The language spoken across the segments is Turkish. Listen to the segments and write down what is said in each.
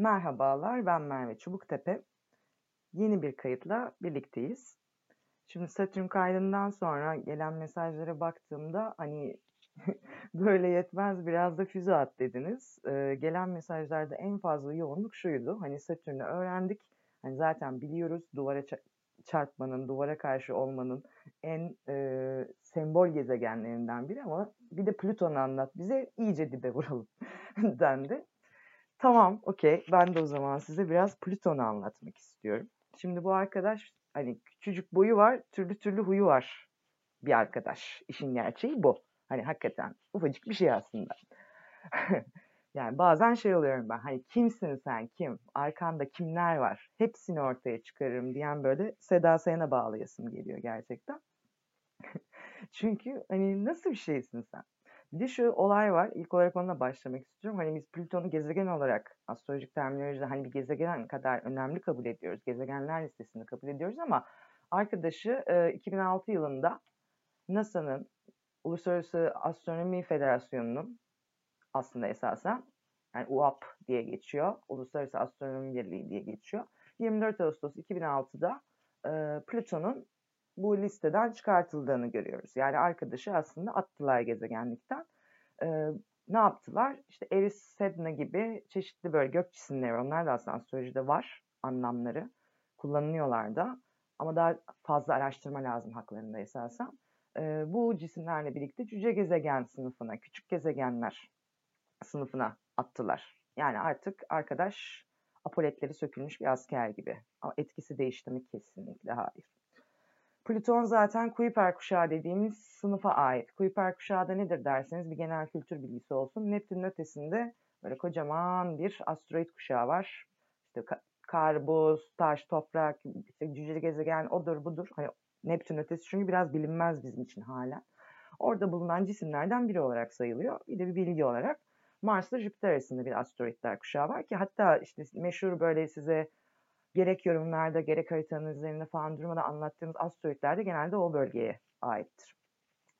Merhabalar, ben Merve Çubuktepe. Yeni bir kayıtla birlikteyiz. Şimdi Satürn kaydından sonra gelen mesajlara baktığımda hani böyle yetmez biraz da füze at dediniz. Ee, gelen mesajlarda en fazla yoğunluk şuydu. Hani Satürn'ü öğrendik. Hani zaten biliyoruz duvara çarpmanın, duvara karşı olmanın en e, sembol gezegenlerinden biri ama bir de Plüton'u anlat bize iyice dibe vuralım dendi. Tamam, okey. Ben de o zaman size biraz Plüton'u anlatmak istiyorum. Şimdi bu arkadaş hani küçücük boyu var, türlü türlü huyu var bir arkadaş. İşin gerçeği bu. Hani hakikaten ufacık bir şey aslında. yani bazen şey oluyorum ben. Hani kimsin sen kim? Arkanda kimler var? Hepsini ortaya çıkarırım diyen böyle Seda Sayan'a bağlayasım geliyor gerçekten. Çünkü hani nasıl bir şeysin sen? Bir de şu olay var. İlk olarak onunla başlamak istiyorum. Hani biz Plüton'u gezegen olarak astrolojik terminolojide hani bir gezegen kadar önemli kabul ediyoruz. Gezegenler listesinde kabul ediyoruz ama arkadaşı 2006 yılında NASA'nın Uluslararası Astronomi Federasyonu'nun aslında esasen yani UAP diye geçiyor. Uluslararası Astronomi Birliği diye geçiyor. 24 Ağustos 2006'da e, Plüton'un bu listeden çıkartıldığını görüyoruz. Yani arkadaşı aslında attılar gezegenlikten. Ee, ne yaptılar? İşte Eris, Sedna gibi çeşitli böyle gök cisimleri, onlar da aslında astrolojide var anlamları. Kullanılıyorlar da. Ama daha fazla araştırma lazım haklarında esasen. Ee, bu cisimlerle birlikte cüce gezegen sınıfına, küçük gezegenler sınıfına attılar. Yani artık arkadaş apoletleri sökülmüş bir asker gibi. Ama etkisi değişti mi? Kesinlikle hayır. Plüton zaten Kuiper kuşağı dediğimiz sınıfa ait. Kuiper kuşağı da nedir derseniz bir genel kültür bilgisi olsun. Neptünün ötesinde böyle kocaman bir asteroid kuşağı var. İşte kar, buz, taş, toprak, işte cüceli gezegen odur budur. Hani Neptün ötesi çünkü biraz bilinmez bizim için hala. Orada bulunan cisimlerden biri olarak sayılıyor. Bir de bir bilgi olarak Mars'la Jüpiter arasında bir asteroidler kuşağı var ki hatta işte meşhur böyle size gerek yorumlarda gerek haritanın üzerinde falan durmadan anlattığımız asteroidler de genelde o bölgeye aittir.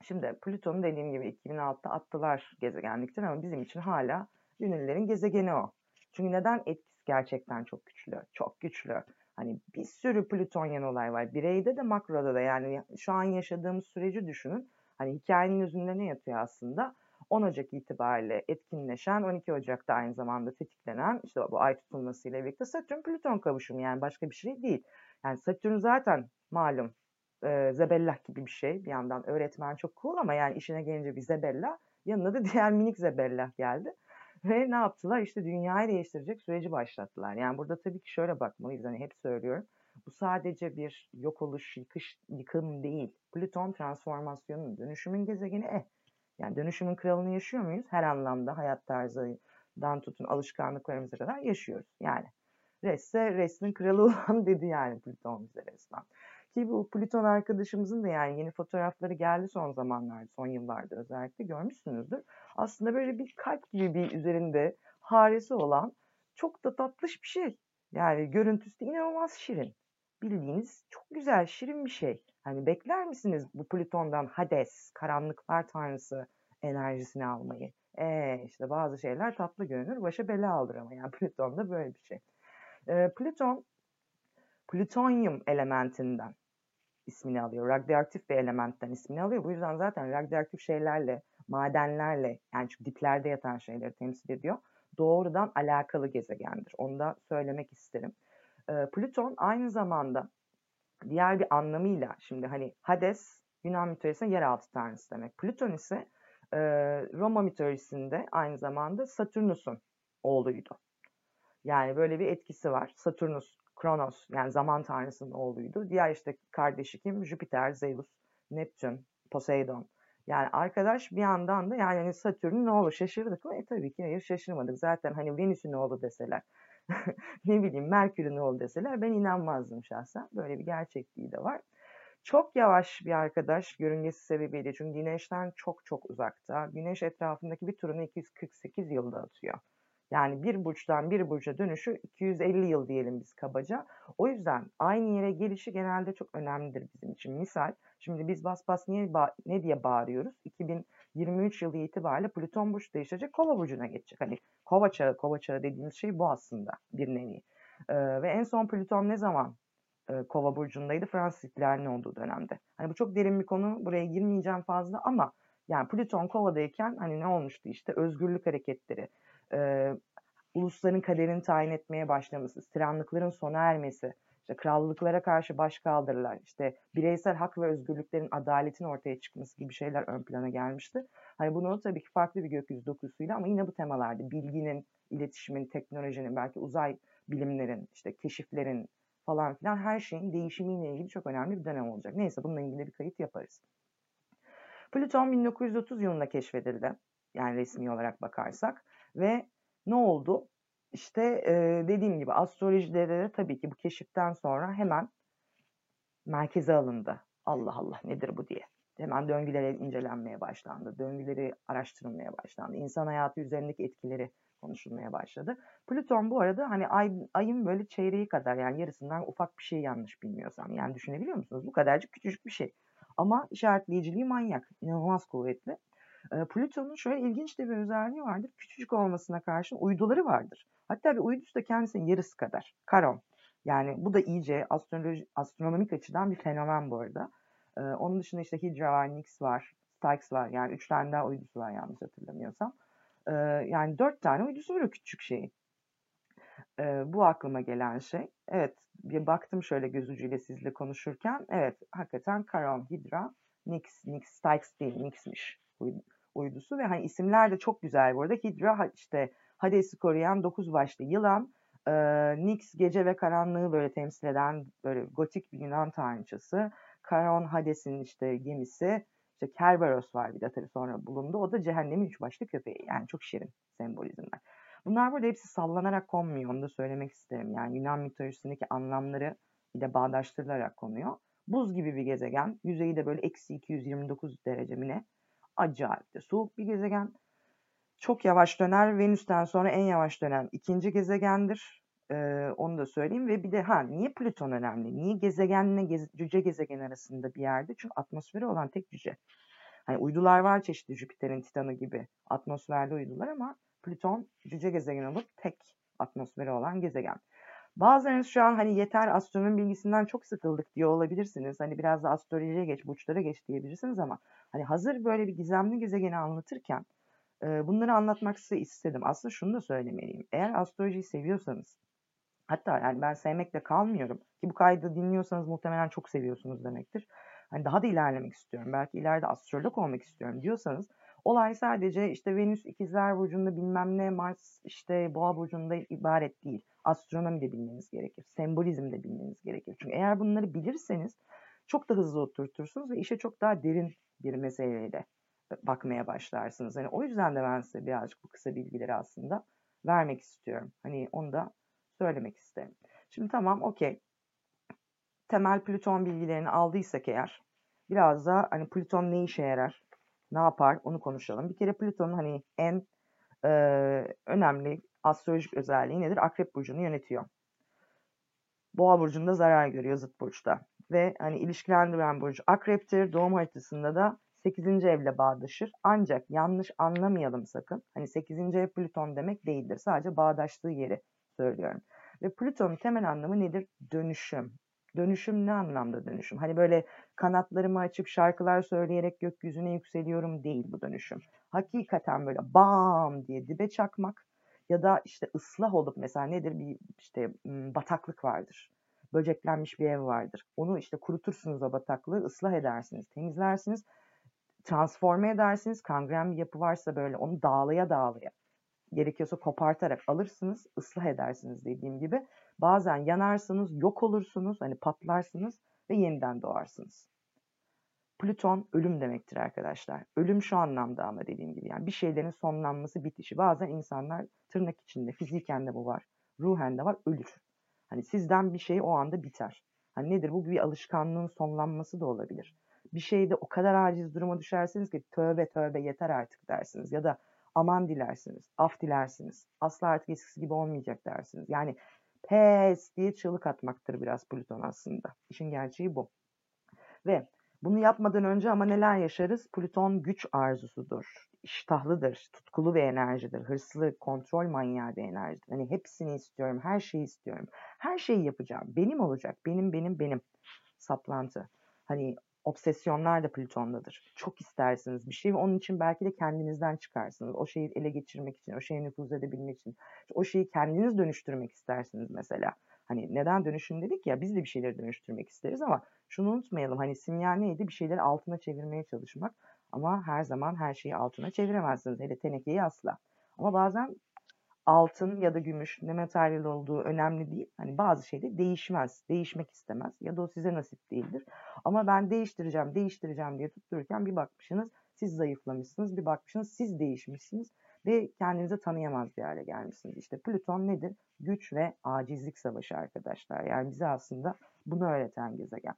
Şimdi Plüton'u dediğim gibi 2006'da attılar gezegenlikten ama bizim için hala ünlülerin gezegeni o. Çünkü neden etkisi gerçekten çok güçlü, çok güçlü. Hani bir sürü Plütonyen olay var. Bireyde de makroda da yani şu an yaşadığımız süreci düşünün. Hani hikayenin özünde ne yatıyor aslında? 10 Ocak itibariyle etkinleşen 12 Ocak'ta aynı zamanda tetiklenen işte bu ay tutulmasıyla birlikte Satürn Plüton kavuşumu yani başka bir şey değil. Yani Satürn zaten malum e, zebellah gibi bir şey. Bir yandan öğretmen çok cool ama yani işine gelince bir zebellah. Yanına da diğer minik zebellah geldi. Ve ne yaptılar? İşte dünyayı değiştirecek süreci başlattılar. Yani burada tabii ki şöyle bakmalıyız. Hani hep söylüyorum. Bu sadece bir yok oluş, yıkış, yıkım değil. Plüton transformasyonun, dönüşümün gezegeni. Eh, yani dönüşümün kralını yaşıyor muyuz? Her anlamda hayat tarzından tutun alışkanlıklarımıza kadar yaşıyoruz. Yani Resse resmin kralı olan dedi yani Plüton bize resmen. Ki bu Plüton arkadaşımızın da yani yeni fotoğrafları geldi son zamanlarda, son yıllarda özellikle görmüşsünüzdür. Aslında böyle bir kalp gibi bir üzerinde haresi olan çok da tatlış bir şey. Yani görüntüsü de inanılmaz şirin. Bildiğiniz çok güzel, şirin bir şey. Hani bekler misiniz bu Plüton'dan Hades, karanlıklar tanrısı enerjisini almayı? Ee, işte bazı şeyler tatlı görünür, başa bela alır ama yani Plüton'da böyle bir şey. Ee, Plüton, plütonyum elementinden ismini alıyor. Radyoaktif bir elementten ismini alıyor. Bu yüzden zaten radyoaktif şeylerle, madenlerle yani çünkü diplerde yatan şeyleri temsil ediyor. Doğrudan alakalı gezegendir. Onu da söylemek isterim. Ee, Plüton aynı zamanda diğer bir anlamıyla şimdi hani Hades Yunan mitolojisinde yeraltı tanrısı demek. Plüton ise e, Roma mitolojisinde aynı zamanda Satürnus'un oğluydu. Yani böyle bir etkisi var. Satürnus, Kronos yani zaman tanrısının oğluydu. Diğer işte kardeşi kim? Jüpiter, Zeus, Neptün, Poseidon. Yani arkadaş bir yandan da yani hani Satürn'ün oğlu şaşırdık mı? E tabii ki hayır şaşırmadık. Zaten hani Venüs'ün oğlu deseler ne bileyim Merkür'ün oğlu deseler ben inanmazdım şahsen. Böyle bir gerçekliği de var. Çok yavaş bir arkadaş yörüngesi sebebiyle çünkü Güneş'ten çok çok uzakta. Güneş etrafındaki bir turunu 248 yılda atıyor. Yani bir burçtan bir burca dönüşü 250 yıl diyelim biz kabaca. O yüzden aynı yere gelişi genelde çok önemlidir bizim için. Misal şimdi biz bas bas niye ne diye bağırıyoruz? 23 yılı itibariyle Plüton burç değişecek Kova burcuna geçecek. Hani Kova çağı, Kova çağı dediğimiz şey bu aslında bir nevi. Ee, ve en son Plüton ne zaman e, Kova burcundaydı? Fransız ihtilalinin olduğu dönemde. Hani bu çok derin bir konu. Buraya girmeyeceğim fazla ama yani Plüton Kova'dayken hani ne olmuştu işte özgürlük hareketleri, e, ulusların kaderini tayin etmeye başlaması, tiranlıkların sona ermesi, işte krallıklara karşı başkaldırılar, işte bireysel hak ve özgürlüklerin adaletin ortaya çıkması gibi şeyler ön plana gelmişti. Hani bunu tabii ki farklı bir gökyüzü dokusuyla ama yine bu temalarda bilginin, iletişimin, teknolojinin, belki uzay bilimlerin, işte keşiflerin falan filan her şeyin değişimiyle ilgili çok önemli bir dönem olacak. Neyse bununla ilgili bir kayıt yaparız. Plüton 1930 yılında keşfedildi. Yani resmi olarak bakarsak. Ve ne oldu? İşte e, dediğim gibi astrolojide de tabii ki bu keşiften sonra hemen merkeze alındı. Allah Allah nedir bu diye. Hemen döngüleri incelenmeye başlandı. Döngüleri araştırılmaya başlandı. İnsan hayatı üzerindeki etkileri konuşulmaya başladı. Plüton bu arada hani ay, ayın böyle çeyreği kadar yani yarısından ufak bir şey yanlış bilmiyorsam. Yani düşünebiliyor musunuz? Bu kadarcık küçücük bir şey. Ama işaretleyiciliği manyak. inanılmaz kuvvetli. Plüton'un şöyle ilginç de bir özelliği vardır. Küçücük olmasına karşın uyduları vardır. Hatta bir uydusu da kendisinin yarısı kadar. Karon. Yani bu da iyice astroloji, astronomik açıdan bir fenomen bu arada. Onun dışında işte Hydra var, Nix var, Styx var. Yani üç tane daha uydusu var yanlış hatırlamıyorsam. Yani dört tane uydusu var o küçük şeyin. Ee, bu aklıma gelen şey. Evet bir baktım şöyle göz ucuyla sizle konuşurken. Evet hakikaten Charon, Hydra, Nix, Nix, Styx değil Nix'miş uydusu ve hani isimler de çok güzel bu arada. Hydra işte Hades'i koruyan dokuz başlı yılan, e, Nyx gece ve karanlığı böyle temsil eden böyle gotik bir Yunan tanrıçası. Charon Hades'in işte gemisi. İşte Kerberos var bir de tabii sonra bulundu. O da cehennemin üç başlı köpeği. Yani çok şirin sembolizmler. Bunlar burada hepsi sallanarak konmuyor. Onu da söylemek isterim. Yani Yunan mitolojisindeki anlamları bir de bağdaştırılarak konuyor. Buz gibi bir gezegen. Yüzeyi de böyle eksi 229 derece mi ne? Acayip de soğuk bir gezegen. Çok yavaş döner. Venüs'ten sonra en yavaş dönen ikinci gezegendir. Ee, onu da söyleyeyim. Ve bir de ha niye Plüton önemli? Niye gezegenle gez, cüce gezegen arasında bir yerde? Çünkü atmosferi olan tek cüce. Hani uydular var çeşitli Jüpiter'in Titan'ı gibi atmosferli uydular ama Plüton cüce gezegen olup tek atmosferi olan gezegen. Bazılarınız şu an hani yeter astronomi bilgisinden çok sıkıldık diyor olabilirsiniz. Hani biraz da astrolojiye geç, burçlara geç diyebilirsiniz ama hani hazır böyle bir gizemli gezegeni anlatırken e, bunları anlatmak size istedim. Aslında şunu da söylemeliyim. Eğer astrolojiyi seviyorsanız hatta yani ben sevmekle kalmıyorum ki bu kaydı dinliyorsanız muhtemelen çok seviyorsunuz demektir. Hani daha da ilerlemek istiyorum. Belki ileride astrolog olmak istiyorum diyorsanız olay sadece işte Venüs ikizler burcunda bilmem ne Mars işte boğa burcunda ibaret değil. Astronomi de bilmeniz gerekir. Sembolizm de bilmeniz gerekir. Çünkü eğer bunları bilirseniz çok da hızlı oturtursunuz ve işe çok daha derin bir meseleyle bakmaya başlarsınız. Hani o yüzden de ben size birazcık bu kısa bilgileri aslında vermek istiyorum. Hani onu da söylemek isterim. Şimdi tamam okey. Temel Plüton bilgilerini aldıysak eğer biraz da hani Plüton ne işe yarar? Ne yapar? Onu konuşalım. Bir kere Plüton'un hani en e, önemli astrolojik özelliği nedir? Akrep burcunu yönetiyor. Boğa burcunda zarar görüyor zıt burçta. Ve hani ilişkilendiren burcu akreptir. Doğum haritasında da 8. evle bağdaşır. Ancak yanlış anlamayalım sakın. Hani 8. ev Plüton demek değildir. Sadece bağdaştığı yeri söylüyorum. Ve Plüton'un temel anlamı nedir? Dönüşüm. Dönüşüm ne anlamda dönüşüm? Hani böyle kanatlarımı açıp şarkılar söyleyerek gökyüzüne yükseliyorum değil bu dönüşüm. Hakikaten böyle bam diye dibe çakmak ya da işte ıslah olup mesela nedir bir işte bataklık vardır. Böceklenmiş bir ev vardır. Onu işte kurutursunuz o bataklığı, ıslah edersiniz, temizlersiniz transforme edersiniz. Kangren bir yapı varsa böyle onu dağlaya dağlaya gerekiyorsa kopartarak alırsınız, ıslah edersiniz dediğim gibi. Bazen yanarsınız, yok olursunuz, hani patlarsınız ve yeniden doğarsınız. Plüton ölüm demektir arkadaşlar. Ölüm şu anlamda ama dediğim gibi yani bir şeylerin sonlanması, bitişi. Bazen insanlar tırnak içinde, fiziken de bu var, ruhen de var, ölür. Hani sizden bir şey o anda biter. Hani nedir bu bir alışkanlığın sonlanması da olabilir bir şeyde o kadar aciz duruma düşersiniz ki tövbe tövbe yeter artık dersiniz. Ya da aman dilersiniz, af dilersiniz. Asla artık eskisi gibi olmayacak dersiniz. Yani pes diye çığlık atmaktır biraz Plüton aslında. İşin gerçeği bu. Ve Bunu yapmadan önce ama neler yaşarız? Plüton güç arzusudur, iştahlıdır, tutkulu bir enerjidir, hırslı, kontrol manyağı bir enerjidir. Hani hepsini istiyorum, her şeyi istiyorum. Her şeyi yapacağım. Benim olacak. Benim, benim, benim. Saplantı. Hani obsesyonlar da Plüton'dadır. Çok istersiniz bir şey ve onun için belki de kendinizden çıkarsınız. O şeyi ele geçirmek için, o şeye nüfuz edebilmek için. O şeyi kendiniz dönüştürmek istersiniz mesela. Hani neden dönüşüm dedik ya biz de bir şeyleri dönüştürmek isteriz ama şunu unutmayalım. Hani simya neydi? Bir şeyleri altına çevirmeye çalışmak. Ama her zaman her şeyi altına çeviremezsiniz. Hele tenekeyi asla. Ama bazen altın ya da gümüş ne materyal olduğu önemli değil. Hani bazı şeyde değişmez, değişmek istemez ya da o size nasip değildir. Ama ben değiştireceğim, değiştireceğim diye tuttururken bir bakmışsınız siz zayıflamışsınız, bir bakmışsınız siz değişmişsiniz ve kendinizi tanıyamaz bir hale gelmişsiniz. İşte Plüton nedir? Güç ve acizlik savaşı arkadaşlar. Yani bize aslında bunu öğreten gezegen.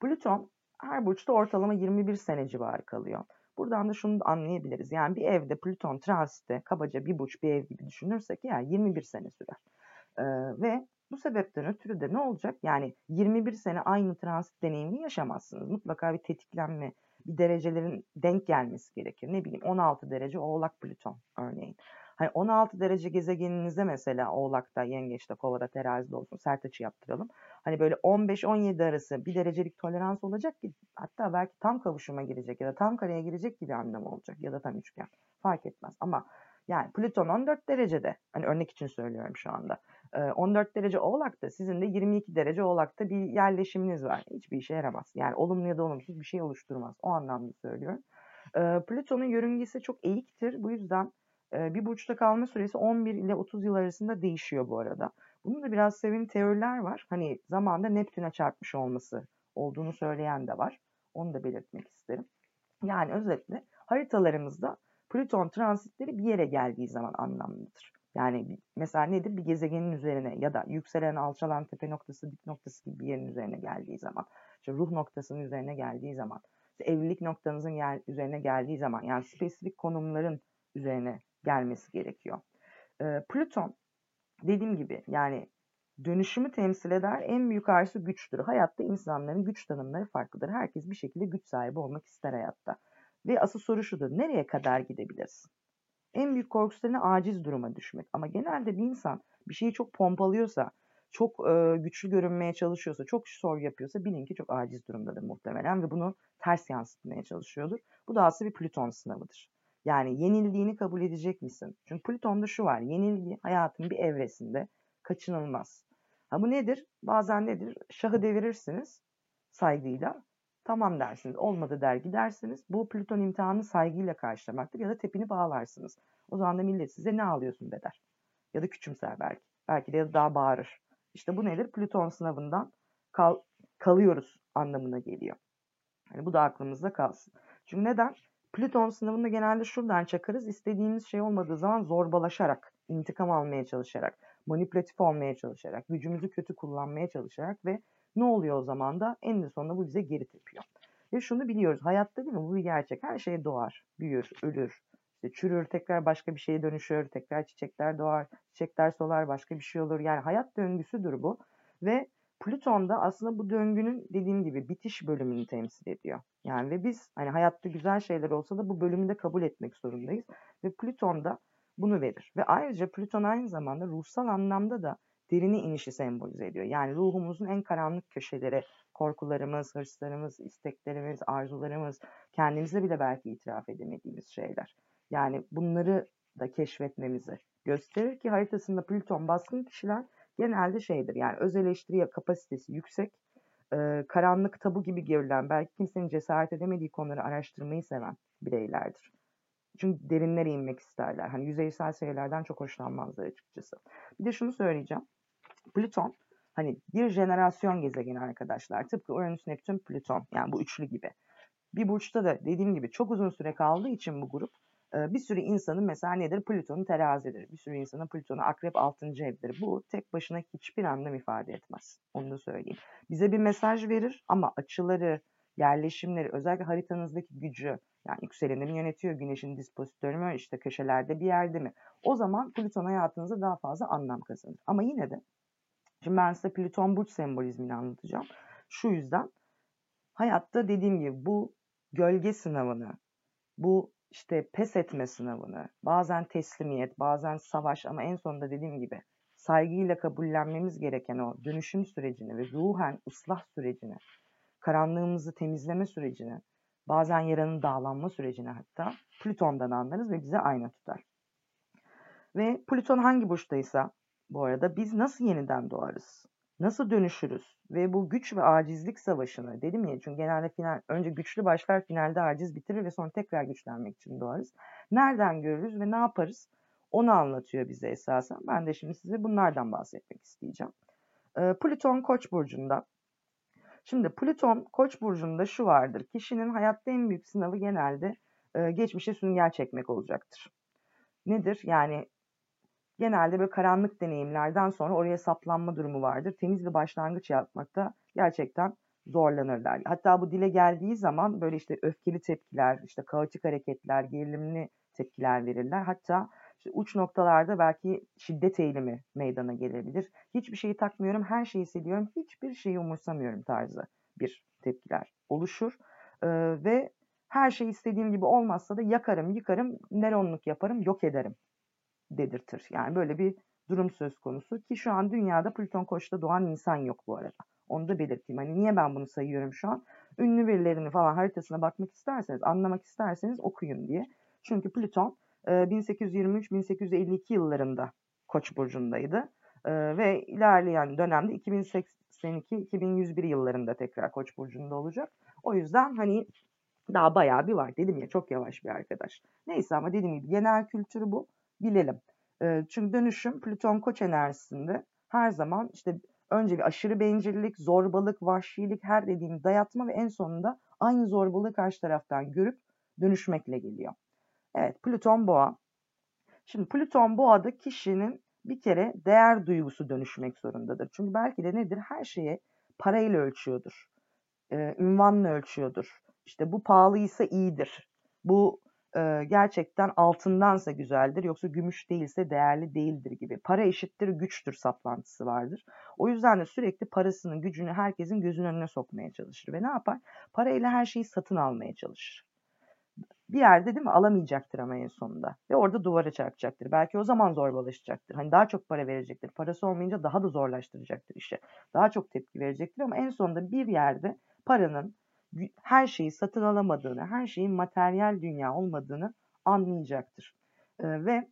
Plüton her burçta ortalama 21 sene civarı kalıyor. Buradan da şunu anlayabiliriz. Yani bir evde Plüton transite kabaca bir burç bir ev gibi düşünürsek yani 21 sene sürer. Ee, ve bu sebepten ötürü de ne olacak? Yani 21 sene aynı transit deneyimini yaşamazsınız. Mutlaka bir tetiklenme, bir derecelerin denk gelmesi gerekir. Ne bileyim 16 derece Oğlak Plüton örneğin. Hani 16 derece gezegeninizde mesela Oğlak'ta, Yengeç'te, Kova'da, Terazi'de olsun sert açı yaptıralım. Hani böyle 15-17 arası bir derecelik tolerans olacak ki hatta belki tam kavuşuma girecek ya da tam kareye girecek gibi anlam olacak ya da tam üçgen fark etmez. Ama yani Plüton 14 derecede hani örnek için söylüyorum şu anda. 14 derece Oğlak'ta sizin de 22 derece Oğlak'ta bir yerleşiminiz var. Hiçbir işe yaramaz. Yani olumlu ya da olumsuz bir şey oluşturmaz. O anlamda söylüyorum. Plüton'un yörüngesi çok eğiktir. Bu yüzden bir burçta kalma süresi 11 ile 30 yıl arasında değişiyor bu arada. Bunun da biraz sevin teoriler var. Hani zamanda Neptün'e çarpmış olması olduğunu söyleyen de var. Onu da belirtmek isterim. Yani özetle haritalarımızda Plüton transitleri bir yere geldiği zaman anlamlıdır. Yani mesela nedir? Bir gezegenin üzerine ya da yükselen, alçalan tepe noktası, dik noktası gibi bir yerin üzerine geldiği zaman, işte ruh noktasının üzerine geldiği zaman, işte evlilik noktanızın yer, üzerine geldiği zaman, yani spesifik konumların üzerine gelmesi gerekiyor. Ee, Plüton dediğim gibi yani dönüşümü temsil eder. En büyük arzusu güçtür. Hayatta insanların güç tanımları farklıdır. Herkes bir şekilde güç sahibi olmak ister hayatta. Ve asıl soru şudur. Nereye kadar gidebilirsin? En büyük korkusu ne? Aciz duruma düşmek. Ama genelde bir insan bir şeyi çok pompalıyorsa, çok e, güçlü görünmeye çalışıyorsa, çok şov yapıyorsa bilin ki çok aciz durumdadır muhtemelen ve bunu ters yansıtmaya çalışıyordur. Bu da aslında bir Plüton sınavıdır. Yani yenildiğini kabul edecek misin? Çünkü Plüton'da şu var. Yenilgi hayatın bir evresinde kaçınılmaz. Ha bu nedir? Bazen nedir? Şahı devirirsiniz saygıyla. Tamam dersiniz. Olmadı der gidersiniz. Bu Plüton imtihanı saygıyla karşılamaktır ya da tepini bağlarsınız. O zaman da millet size ne alıyorsun be der. Ya da küçümser belki. Belki de ya da daha bağırır. İşte bu nedir? Plüton sınavından kal kalıyoruz anlamına geliyor. Yani bu da aklımızda kalsın. Çünkü neden? Plüton sınavında genelde şuradan çakarız. İstediğimiz şey olmadığı zaman zorbalaşarak, intikam almaya çalışarak, manipülatif olmaya çalışarak, gücümüzü kötü kullanmaya çalışarak ve ne oluyor o zaman da en sonunda bu bize geri tepiyor. Ve şunu biliyoruz. Hayatta değil mi? Bu bir gerçek. Her şey doğar, büyür, ölür, işte çürür, tekrar başka bir şeye dönüşür, tekrar çiçekler doğar, çiçekler solar, başka bir şey olur. Yani hayat döngüsüdür bu. Ve Plüton da aslında bu döngünün dediğim gibi bitiş bölümünü temsil ediyor. Yani ve biz hani hayatta güzel şeyler olsa da bu bölümü de kabul etmek zorundayız. Ve Plüton da bunu verir. Ve ayrıca Plüton aynı zamanda ruhsal anlamda da derini inişi sembolize ediyor. Yani ruhumuzun en karanlık köşeleri, korkularımız, hırslarımız, isteklerimiz, arzularımız, kendimize bile belki itiraf edemediğimiz şeyler. Yani bunları da keşfetmemizi gösterir ki haritasında Plüton baskın kişiler genelde şeydir yani öz eleştiri kapasitesi yüksek, karanlık tabu gibi görülen belki kimsenin cesaret edemediği konuları araştırmayı seven bireylerdir. Çünkü derinlere inmek isterler. Hani yüzeysel şeylerden çok hoşlanmazlar açıkçası. Bir de şunu söyleyeceğim. Plüton hani bir jenerasyon gezegeni arkadaşlar. Tıpkı Uranüs, Neptün, Plüton. Yani bu üçlü gibi. Bir burçta da dediğim gibi çok uzun süre kaldığı için bu grup bir sürü insanın mesela nedir? Plüton'un terazidir. Bir sürü insanın Plüton'u akrep 6. evdir. Bu tek başına hiçbir anlam ifade etmez. Onu da söyleyeyim. Bize bir mesaj verir ama açıları, yerleşimleri, özellikle haritanızdaki gücü, yani yükseleni yönetiyor, güneşin dispozitörü mü, işte köşelerde bir yerde mi? O zaman Plüton hayatınızda daha fazla anlam kazanır. Ama yine de, şimdi ben size Plüton burç sembolizmini anlatacağım. Şu yüzden hayatta dediğim gibi bu gölge sınavını, bu işte pes etme sınavını, bazen teslimiyet, bazen savaş ama en sonunda dediğim gibi saygıyla kabullenmemiz gereken o dönüşüm sürecini ve ruhen ıslah sürecini, karanlığımızı temizleme sürecini, bazen yaranın dağlanma sürecini hatta Plüton'dan anlarız ve bize ayna tutar. Ve Plüton hangi burçtaysa bu arada biz nasıl yeniden doğarız? Nasıl dönüşürüz? Ve bu güç ve acizlik savaşını dedim ya çünkü genelde final, önce güçlü başlar finalde aciz bitirir ve sonra tekrar güçlenmek için doğarız. Nereden görürüz ve ne yaparız? Onu anlatıyor bize esasen. Ben de şimdi size bunlardan bahsetmek isteyeceğim. Ee, Plüton Koç burcunda. Şimdi Plüton Koç burcunda şu vardır. Kişinin hayatta en büyük sınavı genelde e, geçmişe sünger çekmek olacaktır. Nedir? Yani genelde böyle karanlık deneyimlerden sonra oraya saplanma durumu vardır. Temiz bir başlangıç yapmakta gerçekten zorlanırlar. Hatta bu dile geldiği zaman böyle işte öfkeli tepkiler, işte kaotik hareketler, gerilimli tepkiler verirler. Hatta işte uç noktalarda belki şiddet eğilimi meydana gelebilir. Hiçbir şeyi takmıyorum, her şeyi hissediyorum, hiçbir şeyi umursamıyorum tarzı bir tepkiler oluşur. Ee, ve her şey istediğim gibi olmazsa da yakarım, yıkarım, neronluk yaparım, yok ederim dedirtir. Yani böyle bir durum söz konusu ki şu an dünyada Plüton Koç'ta doğan insan yok bu arada. Onu da belirteyim. Hani niye ben bunu sayıyorum şu an? Ünlü verilerini falan haritasına bakmak isterseniz, anlamak isterseniz okuyun diye. Çünkü Plüton 1823-1852 yıllarında Koç burcundaydı. Ve ilerleyen dönemde 2082-2101 yıllarında tekrar Koç burcunda olacak. O yüzden hani daha bayağı bir var. Dedim ya çok yavaş bir arkadaş. Neyse ama dediğim gibi genel kültürü bu bilelim. Çünkü dönüşüm Plüton koç enerjisinde her zaman işte önce bir aşırı bencillik, zorbalık, vahşilik her dediğim dayatma ve en sonunda aynı zorbalığı karşı taraftan görüp dönüşmekle geliyor. Evet Plüton boğa. Şimdi Plüton boğada kişinin bir kere değer duygusu dönüşmek zorundadır. Çünkü belki de nedir? Her şeye parayla ölçüyordur. E, ünvanla ölçüyordur. İşte bu pahalıysa iyidir. Bu e, gerçekten altındansa güzeldir yoksa gümüş değilse değerli değildir gibi. Para eşittir güçtür saplantısı vardır. O yüzden de sürekli parasının gücünü herkesin gözünün önüne sokmaya çalışır ve ne yapar? Parayla her şeyi satın almaya çalışır. Bir yerde değil mi alamayacaktır ama en sonunda ve orada duvara çarpacaktır. Belki o zaman zorbalaşacaktır. Hani daha çok para verecektir. Parası olmayınca daha da zorlaştıracaktır işi. Daha çok tepki verecektir ama en sonunda bir yerde paranın her şeyi satın alamadığını, her şeyin materyal dünya olmadığını anlayacaktır. E, ve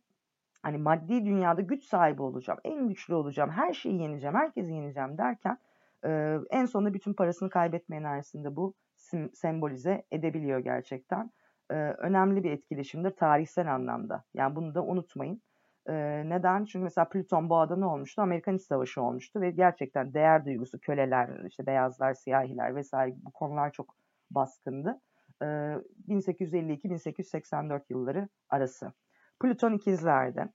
hani maddi dünyada güç sahibi olacağım, en güçlü olacağım, her şeyi yeneceğim, herkesi yeneceğim derken e, en sonunda bütün parasını kaybetme enerjisinde bu sim, sembolize edebiliyor gerçekten. E, önemli bir etkileşimdir tarihsel anlamda. Yani bunu da unutmayın. E, neden? Çünkü mesela Plüton Boğa'da ne olmuştu? Amerikan İç Savaşı olmuştu ve gerçekten değer duygusu, köleler, işte beyazlar, siyahiler vesaire bu konular çok baskındı. E, 1852-1884 yılları arası. Plüton ikizlerde.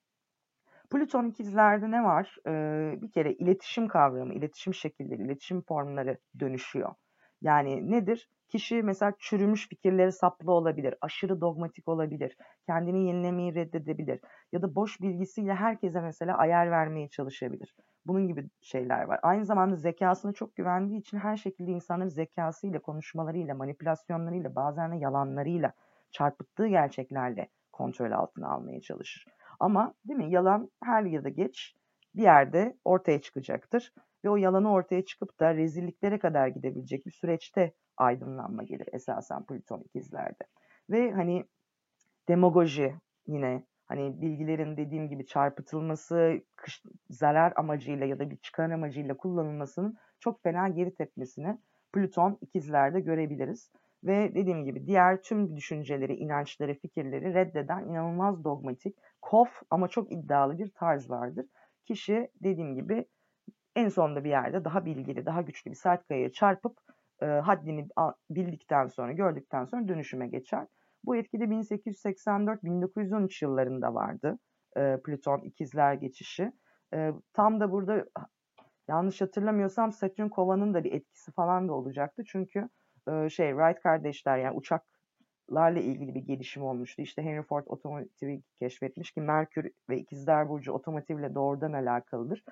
Plüton ikizlerde ne var? Ee, bir kere iletişim kavramı, iletişim şekilleri, iletişim formları dönüşüyor. Yani nedir? Kişi mesela çürümüş fikirleri saplı olabilir, aşırı dogmatik olabilir, kendini yenilemeyi reddedebilir ya da boş bilgisiyle herkese mesela ayar vermeye çalışabilir. Bunun gibi şeyler var. Aynı zamanda zekasına çok güvendiği için her şekilde insanların zekasıyla, konuşmalarıyla, manipülasyonlarıyla, bazen de yalanlarıyla, çarpıttığı gerçeklerle kontrol altına almaya çalışır. Ama değil mi yalan her ya da geç bir yerde ortaya çıkacaktır ve o yalanı ortaya çıkıp da rezilliklere kadar gidebilecek bir süreçte aydınlanma gelir esasen Plüton ikizlerde. Ve hani demagoji yine hani bilgilerin dediğim gibi çarpıtılması, zarar amacıyla ya da bir çıkar amacıyla kullanılmasının çok fena geri tepmesini Plüton ikizlerde görebiliriz. Ve dediğim gibi diğer tüm düşünceleri, inançları, fikirleri reddeden inanılmaz dogmatik, kof ama çok iddialı bir tarz vardır. Kişi dediğim gibi en sonunda bir yerde daha bilgili, daha güçlü bir sert kayaya çarpıp e, haddini bildikten sonra, gördükten sonra dönüşüme geçer. Bu etki de 1884-1913 yıllarında vardı. E, Plüton ikizler geçişi. E, tam da burada yanlış hatırlamıyorsam Satürn kovanın da bir etkisi falan da olacaktı. Çünkü e, şey Wright kardeşler yani uçaklarla ilgili bir gelişim olmuştu. İşte Henry Ford otomotivi keşfetmiş ki Merkür ve ikizler burcu otomotivle doğrudan alakalıdır.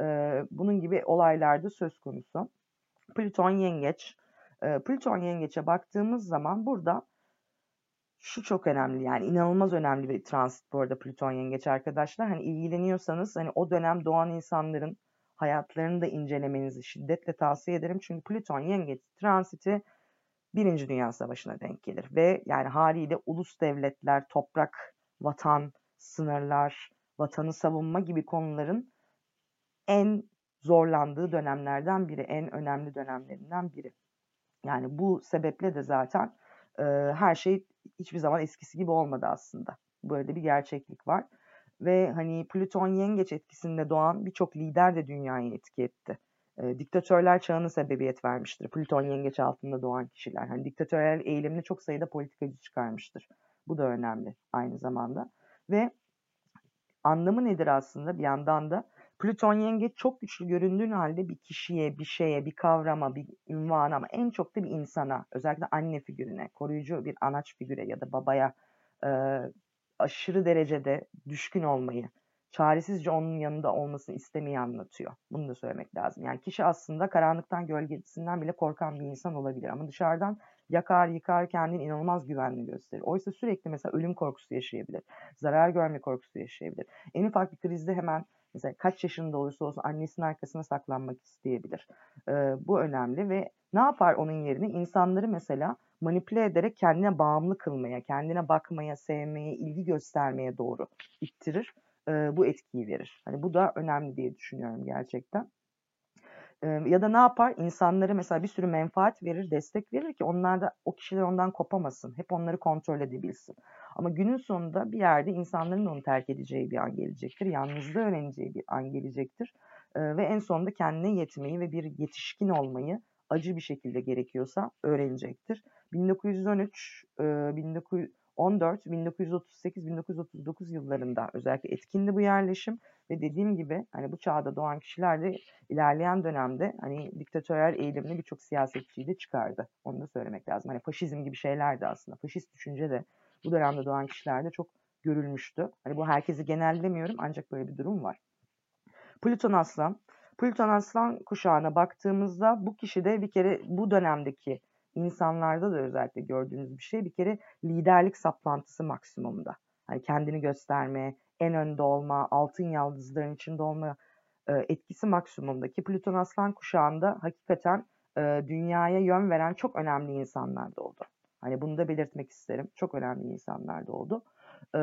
E, bunun gibi olaylarda söz konusu. Plüton yengeç E, Plüton yengeçe baktığımız zaman burada şu çok önemli yani inanılmaz önemli bir transit bu arada Plüton yengeç arkadaşlar. Hani ilgileniyorsanız hani o dönem doğan insanların hayatlarını da incelemenizi şiddetle tavsiye ederim. Çünkü Plüton yengeç transiti Birinci Dünya Savaşı'na denk gelir. Ve yani haliyle ulus devletler, toprak, vatan, sınırlar, vatanı savunma gibi konuların en zorlandığı dönemlerden biri, en önemli dönemlerinden biri. Yani bu sebeple de zaten e, her şey hiçbir zaman eskisi gibi olmadı aslında. Böyle bir gerçeklik var. Ve hani Plüton yengeç etkisinde doğan birçok lider de dünyayı etki etti. E, diktatörler çağına sebebiyet vermiştir. Plüton yengeç altında doğan kişiler. Hani diktatörel eğilimli çok sayıda politikacı çıkarmıştır. Bu da önemli aynı zamanda. Ve anlamı nedir aslında bir yandan da Plüton yengeç çok güçlü göründüğün halde bir kişiye, bir şeye, bir kavrama, bir ünvana ama en çok da bir insana, özellikle anne figürüne, koruyucu bir anaç figüre ya da babaya e, aşırı derecede düşkün olmayı, çaresizce onun yanında olmasını istemeyi anlatıyor. Bunu da söylemek lazım. Yani kişi aslında karanlıktan gölgesinden bile korkan bir insan olabilir ama dışarıdan yakar yıkar kendini inanılmaz güvenli gösterir. Oysa sürekli mesela ölüm korkusu yaşayabilir. Zarar görme korkusu yaşayabilir. En ufak bir krizde hemen mesela kaç yaşında olursa olsun annesinin arkasına saklanmak isteyebilir. Ee, bu önemli ve ne yapar onun yerine? İnsanları mesela manipüle ederek kendine bağımlı kılmaya, kendine bakmaya, sevmeye, ilgi göstermeye doğru ittirir. Ee, bu etkiyi verir. Hani bu da önemli diye düşünüyorum gerçekten. Ya da ne yapar? İnsanlara mesela bir sürü menfaat verir, destek verir ki onlar da o kişiler ondan kopamasın. Hep onları kontrol edebilsin. Ama günün sonunda bir yerde insanların onu terk edeceği bir an gelecektir. Yalnızlığı öğreneceği bir an gelecektir. Ve en sonunda kendine yetmeyi ve bir yetişkin olmayı acı bir şekilde gerekiyorsa öğrenecektir. 1913, 1914, 1938, 1939 yıllarında özellikle etkindi bu yerleşim ve dediğim gibi hani bu çağda doğan kişiler de ilerleyen dönemde hani diktatörel eğilimli birçok siyasetçiyi de çıkardı. Onu da söylemek lazım. Hani faşizm gibi şeyler de aslında. Faşist düşünce de bu dönemde doğan kişilerde çok görülmüştü. Hani bu herkesi genellemiyorum ancak böyle bir durum var. Plüton Aslan. Plüton Aslan kuşağına baktığımızda bu kişi de bir kere bu dönemdeki insanlarda da özellikle gördüğünüz bir şey bir kere liderlik saplantısı maksimumda. Hani kendini gösterme, en önde olma, altın yaldızların içinde olma e, etkisi maksimumdaki Plüton Aslan kuşağında hakikaten e, dünyaya yön veren çok önemli insanlar da oldu. Hani bunu da belirtmek isterim. Çok önemli insanlar da oldu. E,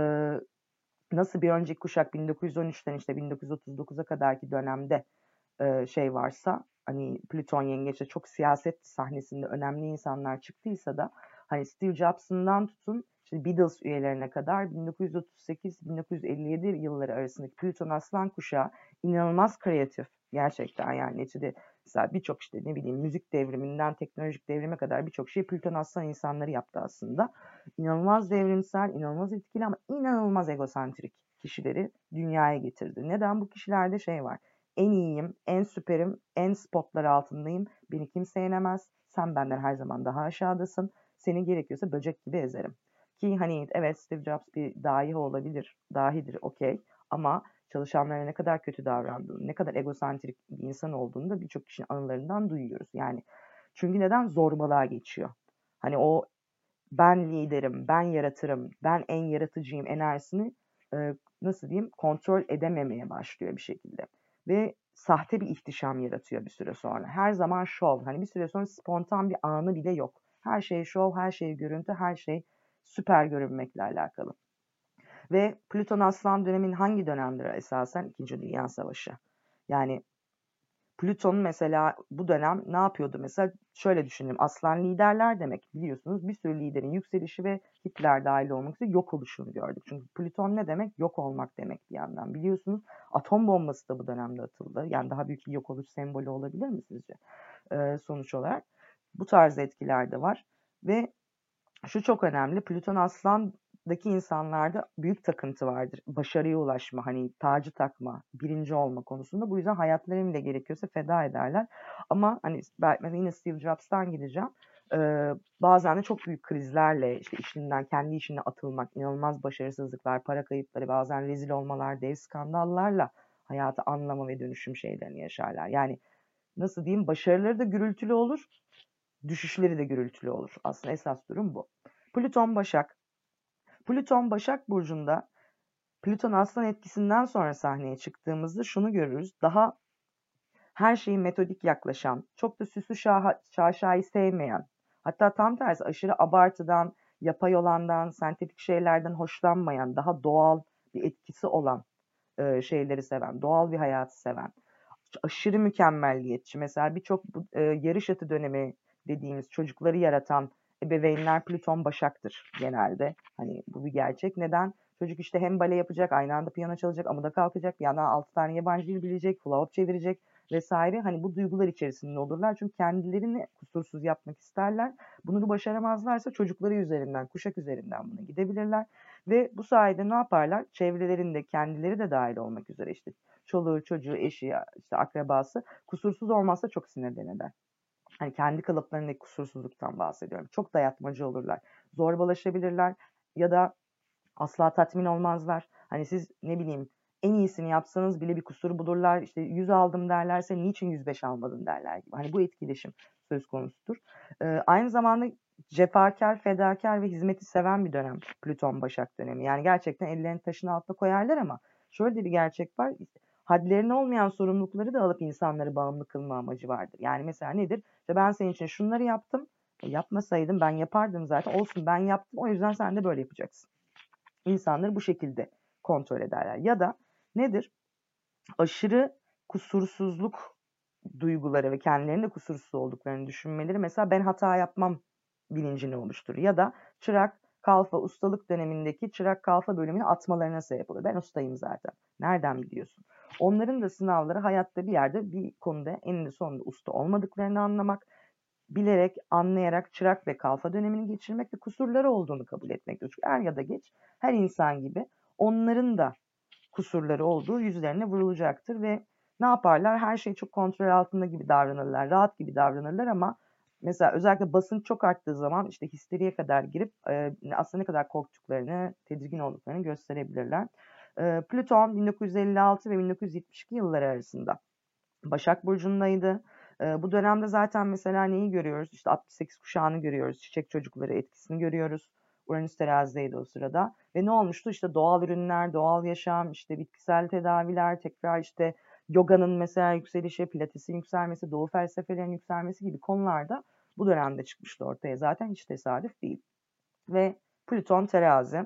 nasıl bir önceki kuşak 1913'ten işte 1939'a kadarki dönemde şey varsa hani Plüton yengeçte çok siyaset sahnesinde önemli insanlar çıktıysa da hani Steve Jobs'ından tutun işte Beatles üyelerine kadar 1938-1957 yılları arasındaki Plüton Aslan kuşağı inanılmaz kreatif gerçekten yani neticede mesela birçok işte ne bileyim müzik devriminden teknolojik devrime kadar birçok şey Plüton Aslan insanları yaptı aslında. İnanılmaz devrimsel, inanılmaz etkili ama inanılmaz egosantrik kişileri dünyaya getirdi. Neden? Bu kişilerde şey var. En iyiyim, en süperim, en spotlar altındayım. Beni kimse yenemez. Sen benden her zaman daha aşağıdasın. Seni gerekiyorsa böcek gibi ezerim. Ki hani evet Steve Jobs bir dahi olabilir, dahidir okey ama çalışanlara ne kadar kötü davrandığını, ne kadar egosantrik bir insan olduğunu da birçok kişinin anılarından duyuyoruz. Yani çünkü neden zorbalığa geçiyor? Hani o ben liderim, ben yaratırım, ben en yaratıcıyım enerjisini e, nasıl diyeyim kontrol edememeye başlıyor bir şekilde. Ve sahte bir ihtişam yaratıyor bir süre sonra. Her zaman şov. Hani bir süre sonra spontan bir anı bile yok. Her şey şov, her şey görüntü, her şey süper görünmekle alakalı. Ve Plüton Aslan dönemin hangi dönemleri esasen? İkinci Dünya Savaşı. Yani Plüton mesela bu dönem ne yapıyordu? Mesela şöyle düşünelim. Aslan liderler demek biliyorsunuz. Bir sürü liderin yükselişi ve Hitler dahil olmak üzere yok oluşunu gördük. Çünkü Plüton ne demek? Yok olmak demek bir yandan. Biliyorsunuz atom bombası da bu dönemde atıldı. Yani daha büyük bir yok oluş sembolü olabilir mi sizce? Ee, sonuç olarak. Bu tarz etkiler de var. Ve şu çok önemli. Plüton Aslan'daki insanlarda büyük takıntı vardır. Başarıya ulaşma, hani tacı takma, birinci olma konusunda. Bu yüzden hayatlarını bile gerekiyorsa feda ederler. Ama hani ben yine Steve Jobs'tan gideceğim. Ee, bazen de çok büyük krizlerle işte işinden kendi işine atılmak, inanılmaz başarısızlıklar, para kayıpları, bazen rezil olmalar, dev skandallarla hayatı anlama ve dönüşüm şeylerini yaşarlar. Yani nasıl diyeyim başarıları da gürültülü olur düşüşleri de gürültülü olur. Aslında esas durum bu. Plüton Başak. Plüton Başak Burcu'nda Plüton Aslan etkisinden sonra sahneye çıktığımızda şunu görürüz. Daha her şeyi metodik yaklaşan, çok da süslü şaha, şaşayı sevmeyen, hatta tam tersi aşırı abartıdan, yapay olandan, sentetik şeylerden hoşlanmayan, daha doğal bir etkisi olan e, şeyleri seven, doğal bir hayatı seven, aşırı mükemmelliyetçi. Mesela birçok e, yarış atı dönemi dediğimiz çocukları yaratan ebeveynler Plüton Başak'tır genelde. Hani bu bir gerçek. Neden? Çocuk işte hem bale yapacak, aynı anda piyano çalacak, amuda kalkacak, bir yandan 6 tane yabancı dil bilecek, flop çevirecek vesaire. Hani bu duygular içerisinde olurlar. Çünkü kendilerini kusursuz yapmak isterler. Bunu başaramazlarsa çocukları üzerinden, kuşak üzerinden buna gidebilirler. Ve bu sayede ne yaparlar? Çevrelerinde kendileri de dahil olmak üzere işte çoluğu, çocuğu, eşi, işte akrabası kusursuz olmazsa çok sinirlenirler. Hani kendi kalıplarındaki kusursuzluktan bahsediyorum. Çok dayatmacı olurlar. Zorbalaşabilirler ya da asla tatmin olmazlar. Hani siz ne bileyim en iyisini yapsanız bile bir kusur bulurlar. İşte 100 aldım derlerse niçin 105 almadın derler gibi. Hani bu etkileşim söz konusudur. Ee, aynı zamanda cefakar, fedakar ve hizmeti seven bir dönem Plüton Başak dönemi. Yani gerçekten ellerini taşın altına koyarlar ama şöyle bir gerçek var. Hadlerine olmayan sorumlulukları da alıp insanları bağımlı kılma amacı vardır. Yani mesela nedir? İşte ben senin için şunları yaptım. E yapmasaydım ben yapardım zaten. Olsun ben yaptım. O yüzden sen de böyle yapacaksın. İnsanları bu şekilde kontrol ederler. Ya da nedir? Aşırı kusursuzluk duyguları ve kendilerinde kusursuz olduklarını düşünmeleri mesela ben hata yapmam bilincini oluşturur. Ya da çırak kalfa ustalık dönemindeki çırak kalfa bölümünü atmalarına sebep olur. Ben ustayım zaten. Nereden biliyorsun? Onların da sınavları hayatta bir yerde bir konuda eninde sonunda usta olmadıklarını anlamak, bilerek, anlayarak çırak ve kalfa dönemini geçirmek ve kusurları olduğunu kabul etmektir. Çünkü er ya da geç her insan gibi onların da kusurları olduğu yüzlerine vurulacaktır ve ne yaparlar? Her şey çok kontrol altında gibi davranırlar, rahat gibi davranırlar ama mesela özellikle basınç çok arttığı zaman işte histeriye kadar girip e, aslında ne kadar korktuklarını, tedirgin olduklarını gösterebilirler. E, Plüton 1956 ve 1972 yılları arasında Başak Burcu'ndaydı. E, bu dönemde zaten mesela neyi görüyoruz? İşte 68 kuşağını görüyoruz, çiçek çocukları etkisini görüyoruz. Uranüs terazideydi o sırada. Ve ne olmuştu? İşte doğal ürünler, doğal yaşam, işte bitkisel tedaviler, tekrar işte yoganın mesela yükselişi, pilatesin yükselmesi, doğu felsefelerinin yükselmesi gibi konularda bu dönemde çıkmıştı ortaya. Zaten hiç tesadüf değil. Ve Plüton terazi.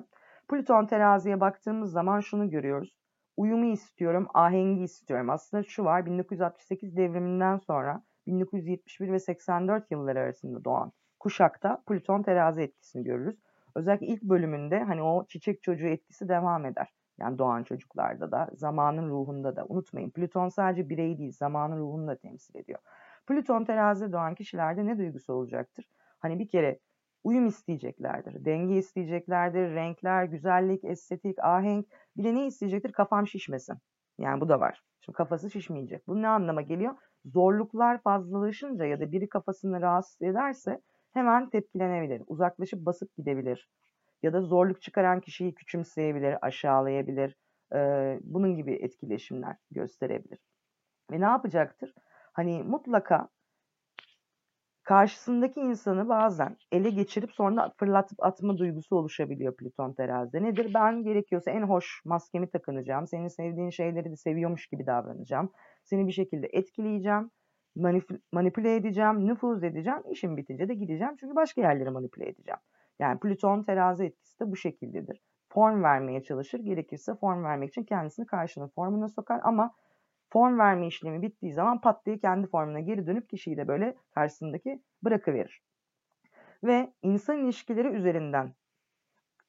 Plüton teraziye baktığımız zaman şunu görüyoruz. Uyumu istiyorum, ahengi istiyorum. Aslında şu var, 1968 devriminden sonra 1971 ve 84 yılları arasında doğan kuşakta Plüton terazi etkisini görürüz. Özellikle ilk bölümünde hani o çiçek çocuğu etkisi devam eder. Yani doğan çocuklarda da, zamanın ruhunda da. Unutmayın Plüton sadece birey değil, zamanın ruhunu da temsil ediyor. Plüton terazide doğan kişilerde ne duygusu olacaktır? Hani bir kere uyum isteyeceklerdir, denge isteyeceklerdir, renkler, güzellik, estetik, ahenk. Bir de ne isteyecektir? Kafam şişmesin. Yani bu da var. Şimdi kafası şişmeyecek. Bu ne anlama geliyor? Zorluklar fazlalaşınca ya da biri kafasını rahatsız ederse hemen tepkilenebilir. Uzaklaşıp basıp gidebilir. Ya da zorluk çıkaran kişiyi küçümseyebilir, aşağılayabilir. Ee, bunun gibi etkileşimler gösterebilir. Ve ne yapacaktır? Hani mutlaka karşısındaki insanı bazen ele geçirip sonra fırlatıp atma duygusu oluşabiliyor Plüton terazide. Nedir? Ben gerekiyorsa en hoş maskemi takınacağım. Senin sevdiğin şeyleri de seviyormuş gibi davranacağım. Seni bir şekilde etkileyeceğim. manipüle edeceğim, nüfuz edeceğim. İşim bitince de gideceğim. Çünkü başka yerleri manipüle edeceğim. Yani Plüton terazi etkisi de bu şekildedir. Form vermeye çalışır. Gerekirse form vermek için kendisini karşının formuna sokar ama form verme işlemi bittiği zaman pat diye kendi formuna geri dönüp kişiyi de böyle karşısındaki bırakıverir. Ve insan ilişkileri üzerinden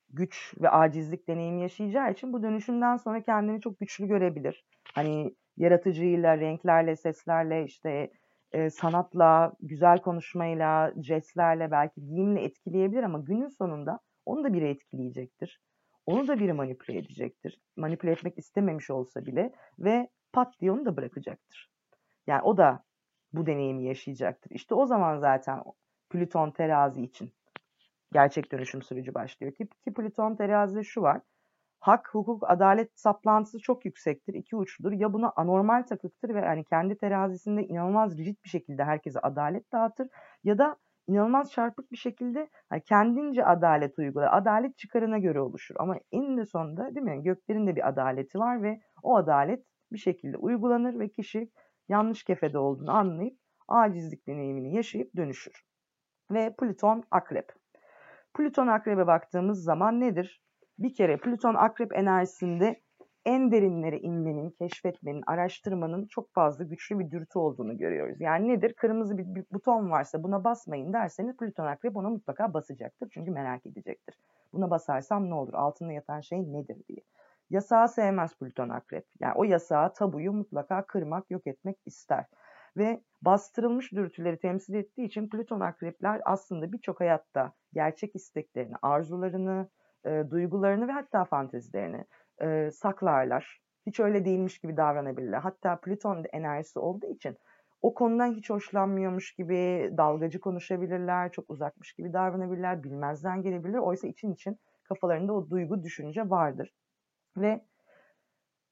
güç ve acizlik deneyimi yaşayacağı için bu dönüşümden sonra kendini çok güçlü görebilir. Hani yaratıcıyla, renklerle, seslerle, işte e, sanatla, güzel konuşmayla, jestlerle, belki giyimle etkileyebilir ama günün sonunda onu da biri etkileyecektir. Onu da biri manipüle edecektir. Manipüle etmek istememiş olsa bile ve pat diye onu da bırakacaktır. Yani o da bu deneyimi yaşayacaktır. İşte o zaman zaten Plüton terazi için gerçek dönüşüm süreci başlıyor. Ki, ki Plüton terazide şu var. Hak, hukuk, adalet saplantısı çok yüksektir, iki uçludur. Ya buna anormal takıktır ve yani kendi terazisinde inanılmaz rigid bir şekilde herkese adalet dağıtır ya da inanılmaz çarpık bir şekilde hani kendince adalet uygular. Adalet çıkarına göre oluşur. Ama eninde sonunda değil mi? Göklerin de bir adaleti var ve o adalet bir şekilde uygulanır ve kişi yanlış kefede olduğunu anlayıp acizlik deneyimini yaşayıp dönüşür. Ve Plüton akrep. Plüton akrebe baktığımız zaman nedir? Bir kere Plüton akrep enerjisinde en derinlere inmenin, keşfetmenin, araştırmanın çok fazla güçlü bir dürtü olduğunu görüyoruz. Yani nedir? Kırmızı bir, buton varsa buna basmayın derseniz Plüton akrep ona mutlaka basacaktır. Çünkü merak edecektir. Buna basarsam ne olur? Altında yatan şey nedir diye. Yasağı sevmez Plüton akrep. Yani o yasağı, tabuyu mutlaka kırmak, yok etmek ister. Ve bastırılmış dürtüleri temsil ettiği için Plüton akrepler aslında birçok hayatta gerçek isteklerini, arzularını, e, duygularını ve hatta fantezilerini e, saklarlar. Hiç öyle değilmiş gibi davranabilirler. Hatta Plüton enerjisi olduğu için o konudan hiç hoşlanmıyormuş gibi dalgacı konuşabilirler, çok uzakmış gibi davranabilirler, bilmezden gelebilir. Oysa için için kafalarında o duygu, düşünce vardır. Ve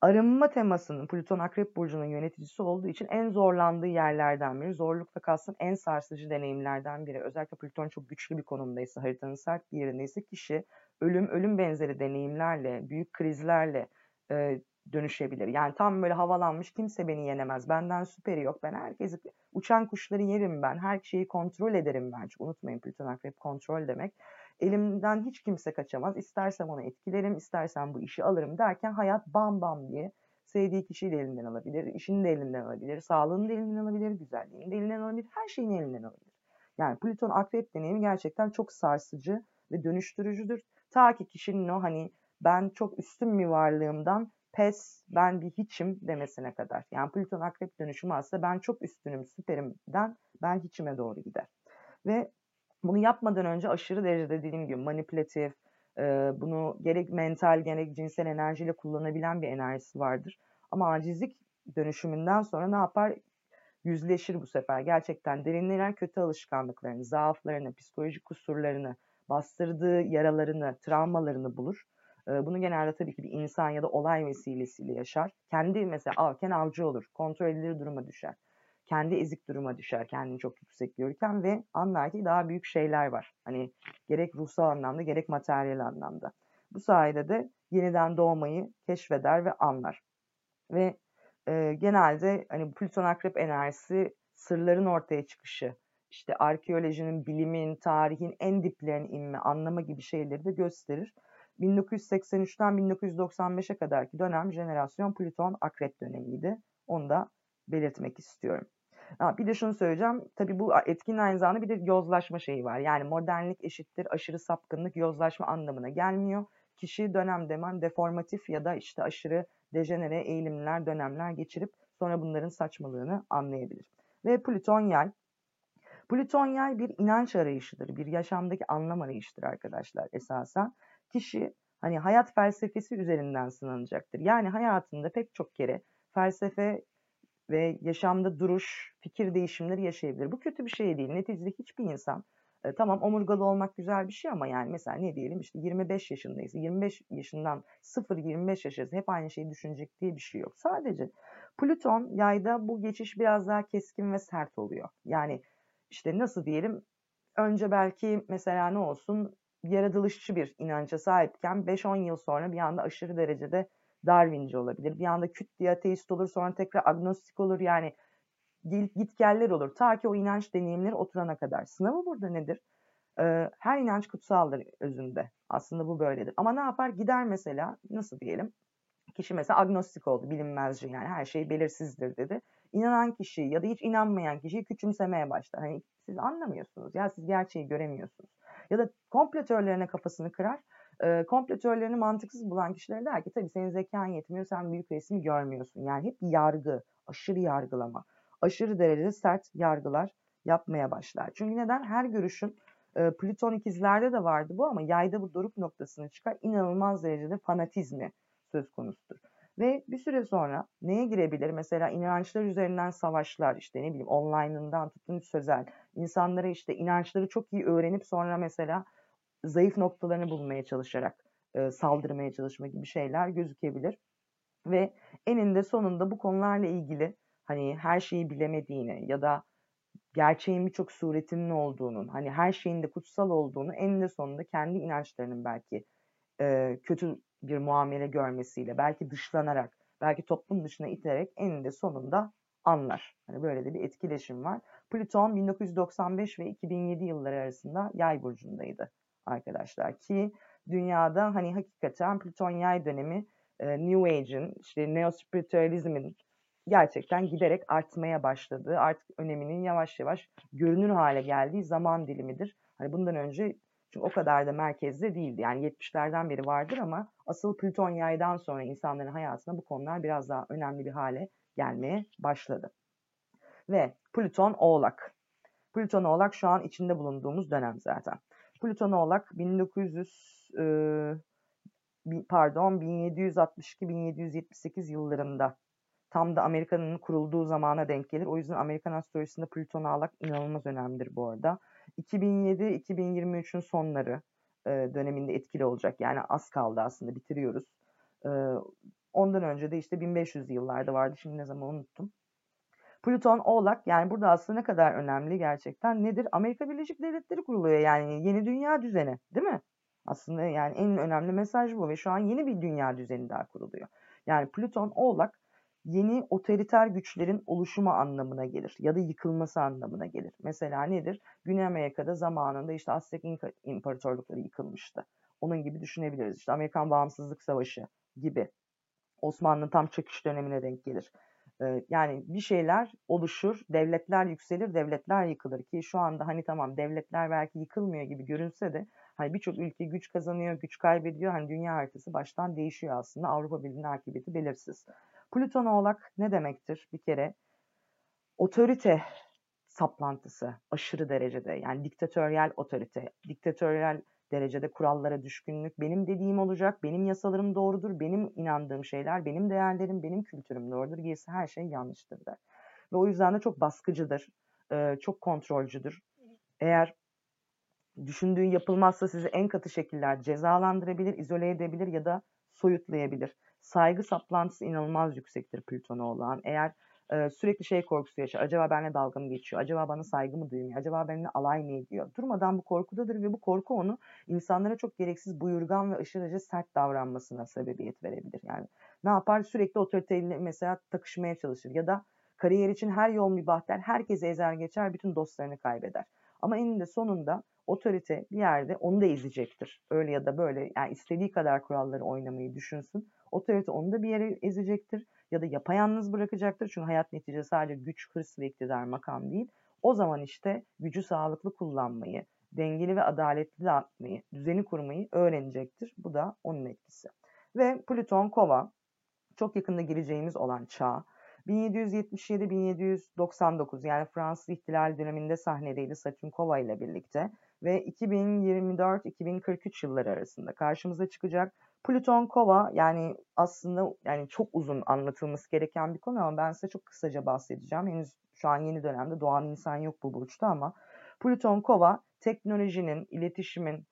arınma temasının Plüton Akrep Burcu'nun yöneticisi olduğu için en zorlandığı yerlerden biri. Zorlukla kalsın en sarsıcı deneyimlerden biri. Özellikle Plüton çok güçlü bir konumdaysa, haritanın sert bir yerindeyse kişi ölüm, ölüm benzeri deneyimlerle, büyük krizlerle e, dönüşebilir. Yani tam böyle havalanmış kimse beni yenemez. Benden süperi yok. Ben herkesi uçan kuşları yerim ben. Her şeyi kontrol ederim ben. Unutmayın Plüton Akrep kontrol demek. Elimden hiç kimse kaçamaz. İstersem onu etkilerim, istersem bu işi alırım derken hayat bam bam diye sevdiği kişiyi de elinden alabilir, işini de elinden alabilir, sağlığını da elinden alabilir, güzelliğini de elinden alabilir, her şeyini elinden alabilir. Yani Plüton akrep deneyimi gerçekten çok sarsıcı ve dönüştürücüdür. Ta ki kişinin o hani ben çok üstün bir varlığımdan pes ben bir hiçim demesine kadar. Yani Plüton akrep dönüşümü aslında ben çok üstünüm süperimden ben hiçime doğru gider. Ve bunu yapmadan önce aşırı derecede dediğim gibi manipülatif, e, bunu gerek mental gerek cinsel enerjiyle kullanabilen bir enerjisi vardır. Ama acizlik dönüşümünden sonra ne yapar? Yüzleşir bu sefer. Gerçekten derinleyen kötü alışkanlıklarını, zaaflarını, psikolojik kusurlarını, bastırdığı yaralarını, travmalarını bulur. Bunu genelde tabii ki bir insan ya da olay vesilesiyle yaşar. Kendi mesela avken avcı olur. Kontrol edilir duruma düşer kendi ezik duruma düşer kendini çok yüksek görürken ve anlar ki daha büyük şeyler var. Hani gerek ruhsal anlamda gerek materyal anlamda. Bu sayede de yeniden doğmayı keşfeder ve anlar. Ve e, genelde hani Plüton Akrep enerjisi sırların ortaya çıkışı, işte arkeolojinin, bilimin, tarihin en diplerine inme, anlama gibi şeyleri de gösterir. 1983'ten 1995'e kadarki dönem jenerasyon Plüton Akrep dönemiydi. Onu da belirtmek istiyorum. Ha, bir de şunu söyleyeceğim. Tabii bu etkin aynı zamanda bir de yozlaşma şeyi var. Yani modernlik eşittir aşırı sapkınlık yozlaşma anlamına gelmiyor. Kişi dönem demen deformatif ya da işte aşırı dejenere eğilimler, dönemler geçirip sonra bunların saçmalığını anlayabilir. Ve Plüton yay. Plüton yay bir inanç arayışıdır. Bir yaşamdaki anlam arayışıdır arkadaşlar esasen. Kişi hani hayat felsefesi üzerinden sınanacaktır. Yani hayatında pek çok kere felsefe ve yaşamda duruş, fikir değişimleri yaşayabilir. Bu kötü bir şey değil. Neticede hiçbir insan e, tamam omurgalı olmak güzel bir şey ama yani mesela ne diyelim işte 25 yaşındayız. 25 yaşından 0-25 yaşa hep aynı şeyi düşünecek diye bir şey yok. Sadece Plüton yayda bu geçiş biraz daha keskin ve sert oluyor. Yani işte nasıl diyelim önce belki mesela ne olsun yaratılışçı bir inanca sahipken 5-10 yıl sonra bir anda aşırı derecede Darwinci olabilir. Bir anda küt diye ateist olur sonra tekrar agnostik olur yani gitgeller olur. Ta ki o inanç deneyimleri oturana kadar. Sınavı burada nedir? Ee, her inanç kutsaldır özünde. Aslında bu böyledir. Ama ne yapar? Gider mesela nasıl diyelim? Kişi mesela agnostik oldu, bilinmezci yani her şey belirsizdir dedi. İnanan kişi ya da hiç inanmayan kişiyi küçümsemeye başlar. Hani siz anlamıyorsunuz ya siz gerçeği göremiyorsunuz. Ya da komplo teorilerine kafasını kırar e, komplo teorilerini mantıksız bulan kişilere der ki tabii senin zekan yetmiyor, sen büyük resmi görmüyorsun. Yani hep yargı, aşırı yargılama, aşırı derecede sert yargılar yapmaya başlar. Çünkü neden? Her görüşün e, Plüton ikizlerde de vardı bu ama yayda bu doruk noktasını çıkar. inanılmaz derecede fanatizmi söz konusudur. Ve bir süre sonra neye girebilir? Mesela inançlar üzerinden savaşlar işte ne bileyim online'ından tutun sözel. İnsanlara işte inançları çok iyi öğrenip sonra mesela zayıf noktalarını bulmaya çalışarak e, saldırmaya çalışma gibi şeyler gözükebilir. Ve eninde sonunda bu konularla ilgili hani her şeyi bilemediğini ya da gerçeğin birçok suretinin olduğunun, hani her şeyin de kutsal olduğunu en de sonunda kendi inançlarının belki e, kötü bir muamele görmesiyle, belki dışlanarak, belki toplum dışına iterek eninde sonunda anlar. Hani böyle de bir etkileşim var. Plüton 1995 ve 2007 yılları arasında Yay burcundaydı arkadaşlar ki dünyada hani hakikaten Plüton Yay dönemi e, New Age'in, işte Neo-Spiritualizmin gerçekten giderek artmaya başladığı, artık öneminin yavaş yavaş görünür hale geldiği zaman dilimidir. Hani bundan önce çünkü o kadar da merkezde değildi. Yani 70'lerden beri vardır ama asıl Plüton yaydan sonra insanların hayatına bu konular biraz daha önemli bir hale gelmeye başladı. Ve Plüton Oğlak. Plüton Oğlak şu an içinde bulunduğumuz dönem zaten. Plüton Oğlak 1900 e, pardon 1762-1778 yıllarında tam da Amerika'nın kurulduğu zamana denk gelir. O yüzden Amerikan astrolojisinde Plüton Oğlak inanılmaz önemlidir bu arada. 2007-2023'ün sonları e, döneminde etkili olacak. Yani az kaldı aslında bitiriyoruz. E, ondan önce de işte 1500 yıllarda vardı. Şimdi ne zaman unuttum. Plüton Oğlak yani burada aslında ne kadar önemli gerçekten nedir? Amerika Birleşik Devletleri kuruluyor yani yeni dünya düzeni değil mi? Aslında yani en önemli mesaj bu ve şu an yeni bir dünya düzeni daha kuruluyor. Yani Plüton Oğlak yeni otoriter güçlerin oluşumu anlamına gelir ya da yıkılması anlamına gelir. Mesela nedir? Güney Amerika'da zamanında işte Aztek imparatorlukları yıkılmıştı. Onun gibi düşünebiliriz. İşte Amerikan Bağımsızlık Savaşı gibi. Osmanlı tam çöküş dönemine denk gelir. Yani bir şeyler oluşur, devletler yükselir, devletler yıkılır ki şu anda hani tamam devletler belki yıkılmıyor gibi görünse de hani birçok ülke güç kazanıyor, güç kaybediyor. Hani dünya haritası baştan değişiyor aslında. Avrupa Birliği'nin akıbeti belirsiz. Plüton oğlak ne demektir? Bir kere otorite saplantısı aşırı derecede yani diktatöryel otorite, diktatöryel derecede kurallara düşkünlük, benim dediğim olacak, benim yasalarım doğrudur, benim inandığım şeyler, benim değerlerim, benim kültürüm doğrudur, gerisi her şey yanlıştır der. Ve o yüzden de çok baskıcıdır, çok kontrolcüdür. Eğer düşündüğü yapılmazsa sizi en katı şekiller cezalandırabilir, izole edebilir ya da soyutlayabilir saygı saplantısı inanılmaz yüksektir Plüton'a olan. Eğer sürekli şey korkusu yaşar. Acaba benimle dalga mı geçiyor? Acaba bana saygı mı duymuyor? Acaba benimle alay mı ediyor? Durmadan bu korkudadır ve bu korku onu insanlara çok gereksiz buyurgan ve aşırıca sert davranmasına sebebiyet verebilir. Yani ne yapar? Sürekli otoriteyle mesela takışmaya çalışır ya da kariyer için her yol mübah der. Herkese ezer geçer, bütün dostlarını kaybeder. Ama eninde sonunda otorite bir yerde onu da ezecektir. Öyle ya da böyle yani istediği kadar kuralları oynamayı düşünsün. Otorite onu da bir yere ezecektir ya da yapayalnız bırakacaktır. Çünkü hayat neticesi sadece güç, hırs ve iktidar makam değil. O zaman işte gücü sağlıklı kullanmayı, dengeli ve adaletli dağıtmayı, düzeni kurmayı öğrenecektir. Bu da onun etkisi. Ve Plüton Kova çok yakında gireceğimiz olan çağ 1777-1799 yani Fransız ihtilal döneminde sahnedeydi Satürn Kova ile birlikte ve 2024-2043 yılları arasında karşımıza çıkacak Plüton Kova yani aslında yani çok uzun anlatılması gereken bir konu ama ben size çok kısaca bahsedeceğim. Henüz şu an yeni dönemde doğan insan yok bu burçta ama Plüton Kova teknolojinin, iletişimin,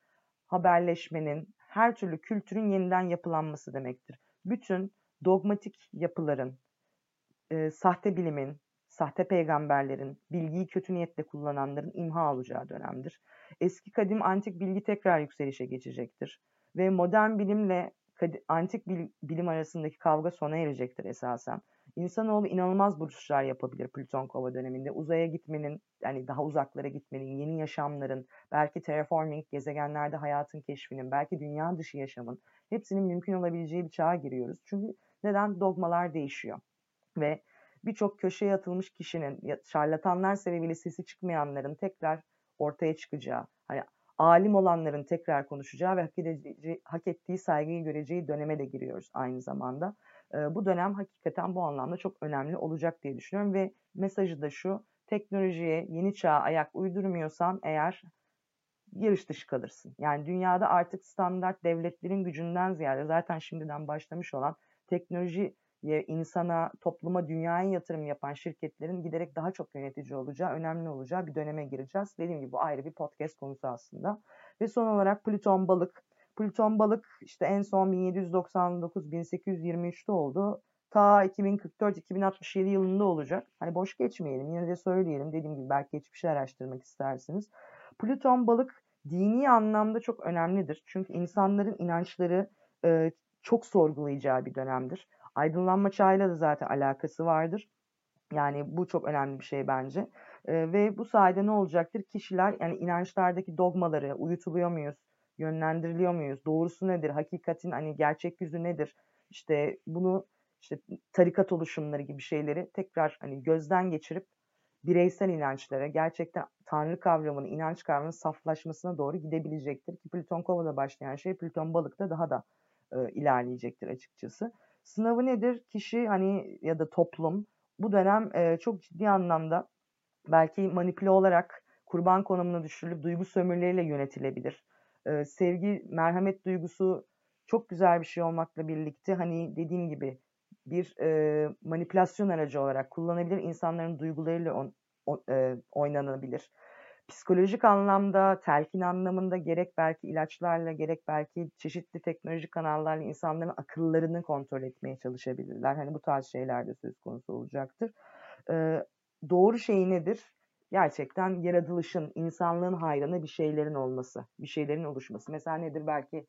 haberleşmenin, her türlü kültürün yeniden yapılanması demektir. Bütün dogmatik yapıların, e, sahte bilimin, sahte peygamberlerin, bilgiyi kötü niyetle kullananların imha olacağı dönemdir. Eski kadim antik bilgi tekrar yükselişe geçecektir ve modern bilimle antik bilim arasındaki kavga sona erecektir esasen. İnsanoğlu inanılmaz buluşlar yapabilir Plüton Kova döneminde. Uzaya gitmenin, yani daha uzaklara gitmenin, yeni yaşamların, belki terraforming, gezegenlerde hayatın keşfinin, belki dünya dışı yaşamın hepsinin mümkün olabileceği bir çağa giriyoruz. Çünkü neden? Dogmalar değişiyor. Ve birçok köşeye atılmış kişinin, şarlatanlar sebebiyle sesi çıkmayanların tekrar ortaya çıkacağı, hani alim olanların tekrar konuşacağı ve hak, edeceği, hak ettiği saygıyı göreceği döneme de giriyoruz aynı zamanda. E, bu dönem hakikaten bu anlamda çok önemli olacak diye düşünüyorum ve mesajı da şu, teknolojiye, yeni çağa ayak uydurmuyorsan eğer yarış dışı kalırsın. Yani dünyada artık standart devletlerin gücünden ziyade zaten şimdiden başlamış olan teknoloji insana, topluma, dünyaya yatırım yapan şirketlerin giderek daha çok yönetici olacağı, önemli olacağı bir döneme gireceğiz. Dediğim gibi bu ayrı bir podcast konusu aslında. Ve son olarak Plüton balık. Plüton balık işte en son 1799-1823'te oldu. ta 2044-2067 yılında olacak. Hani boş geçmeyelim yine de söyleyelim. Dediğim gibi belki geçmişi araştırmak istersiniz. Plüton balık dini anlamda çok önemlidir. Çünkü insanların inançları e, çok sorgulayacağı bir dönemdir. Aydınlanma çağıyla da zaten alakası vardır. Yani bu çok önemli bir şey bence. E, ve bu sayede ne olacaktır? Kişiler yani inançlardaki dogmaları uyutuluyor muyuz? Yönlendiriliyor muyuz? Doğrusu nedir? Hakikatin hani gerçek yüzü nedir? İşte bunu işte tarikat oluşumları gibi şeyleri tekrar hani gözden geçirip bireysel inançlara, gerçekten tanrı kavramının, inanç kavramının saflaşmasına doğru gidebilecektir. Ki Plüton Kova'da başlayan şey Plüton Balık'ta daha da e, ilerleyecektir açıkçası. Sınavı nedir? Kişi hani ya da toplum bu dönem e, çok ciddi anlamda belki manipüle olarak kurban konumuna düşürülüp duygu sömürüleriyle yönetilebilir. E, sevgi, merhamet duygusu çok güzel bir şey olmakla birlikte hani dediğim gibi bir e, manipülasyon aracı olarak kullanabilir. İnsanların duygularıyla on, on, e, oynanabilir. Psikolojik anlamda, telkin anlamında gerek belki ilaçlarla gerek belki çeşitli teknolojik kanallarla insanların akıllarını kontrol etmeye çalışabilirler. Hani bu tarz şeyler de söz konusu olacaktır. E, doğru şey nedir? Gerçekten yaratılışın, insanlığın hayrına bir şeylerin olması, bir şeylerin oluşması. Mesela nedir? Belki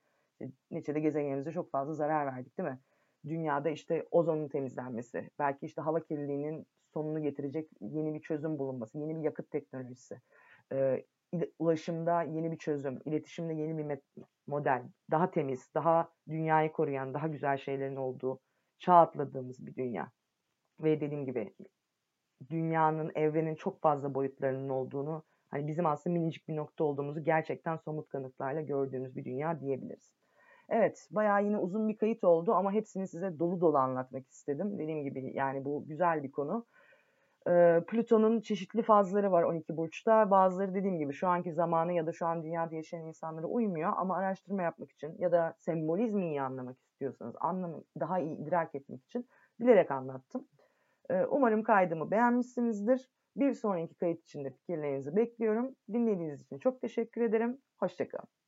neticede gezegenimize çok fazla zarar verdik değil mi? dünyada işte ozonun temizlenmesi, belki işte hava kirliliğinin sonunu getirecek yeni bir çözüm bulunması, yeni bir yakıt teknolojisi, e, ulaşımda yeni bir çözüm, iletişimde yeni bir model, daha temiz, daha dünyayı koruyan, daha güzel şeylerin olduğu, çağ atladığımız bir dünya. Ve dediğim gibi dünyanın, evrenin çok fazla boyutlarının olduğunu, hani bizim aslında minicik bir nokta olduğumuzu gerçekten somut kanıtlarla gördüğümüz bir dünya diyebiliriz. Evet, bayağı yine uzun bir kayıt oldu ama hepsini size dolu dolu anlatmak istedim. Dediğim gibi yani bu güzel bir konu. Plüton'un çeşitli fazları var 12 burçta. Bazıları dediğim gibi şu anki zamanı ya da şu an dünyada yaşayan insanlara uymuyor ama araştırma yapmak için ya da sembolizmi iyi anlamak istiyorsanız, anlam daha iyi idrak etmek için bilerek anlattım. Umarım kaydımı beğenmişsinizdir. Bir sonraki kayıt için de fikirlerinizi bekliyorum. Dinlediğiniz için çok teşekkür ederim. Hoşçakalın.